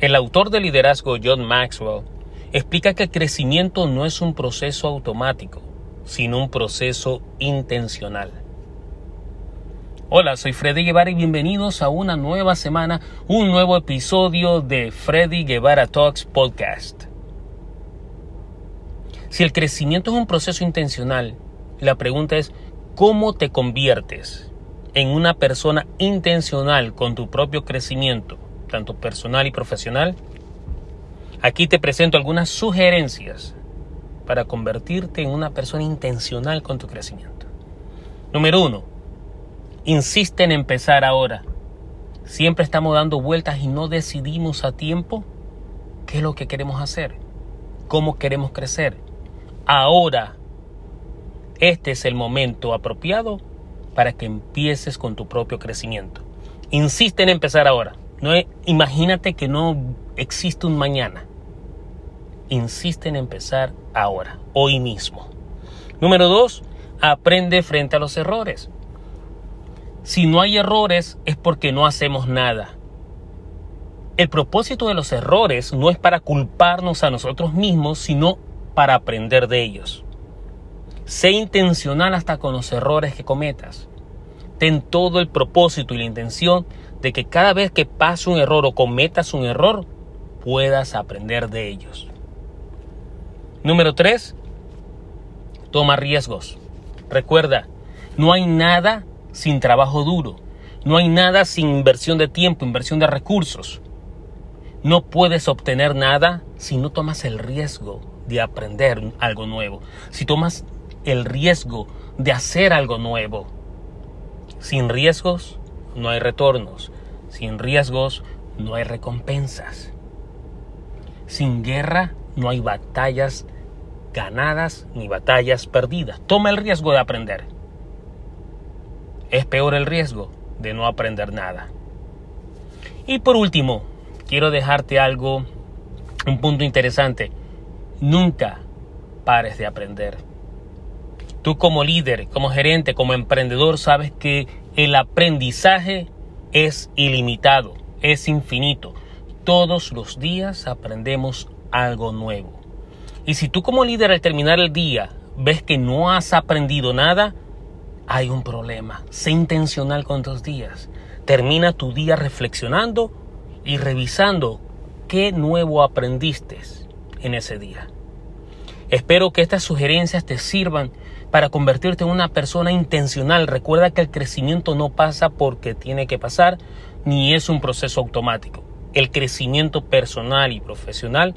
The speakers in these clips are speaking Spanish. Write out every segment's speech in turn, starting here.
El autor de liderazgo John Maxwell explica que el crecimiento no es un proceso automático, sino un proceso intencional. Hola, soy Freddy Guevara y bienvenidos a una nueva semana, un nuevo episodio de Freddy Guevara Talks Podcast. Si el crecimiento es un proceso intencional, la pregunta es, ¿cómo te conviertes en una persona intencional con tu propio crecimiento? Tanto personal y profesional, aquí te presento algunas sugerencias para convertirte en una persona intencional con tu crecimiento. Número uno, insiste en empezar ahora. Siempre estamos dando vueltas y no decidimos a tiempo qué es lo que queremos hacer, cómo queremos crecer. Ahora, este es el momento apropiado para que empieces con tu propio crecimiento. Insiste en empezar ahora. No, imagínate que no existe un mañana. Insiste en empezar ahora, hoy mismo. Número dos, aprende frente a los errores. Si no hay errores es porque no hacemos nada. El propósito de los errores no es para culparnos a nosotros mismos, sino para aprender de ellos. Sé intencional hasta con los errores que cometas. Ten todo el propósito y la intención de que cada vez que pase un error o cometas un error, puedas aprender de ellos. Número 3. Toma riesgos. Recuerda, no hay nada sin trabajo duro. No hay nada sin inversión de tiempo, inversión de recursos. No puedes obtener nada si no tomas el riesgo de aprender algo nuevo. Si tomas el riesgo de hacer algo nuevo. Sin riesgos no hay retornos. Sin riesgos no hay recompensas. Sin guerra no hay batallas ganadas ni batallas perdidas. Toma el riesgo de aprender. Es peor el riesgo de no aprender nada. Y por último, quiero dejarte algo, un punto interesante. Nunca pares de aprender. Tú como líder, como gerente, como emprendedor, sabes que el aprendizaje es ilimitado, es infinito. Todos los días aprendemos algo nuevo. Y si tú como líder al terminar el día ves que no has aprendido nada, hay un problema. Sé intencional con tus días. Termina tu día reflexionando y revisando qué nuevo aprendiste en ese día. Espero que estas sugerencias te sirvan para convertirte en una persona intencional. Recuerda que el crecimiento no pasa porque tiene que pasar, ni es un proceso automático. El crecimiento personal y profesional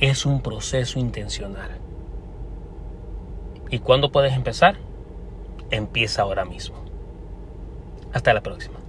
es un proceso intencional. ¿Y cuándo puedes empezar? Empieza ahora mismo. Hasta la próxima.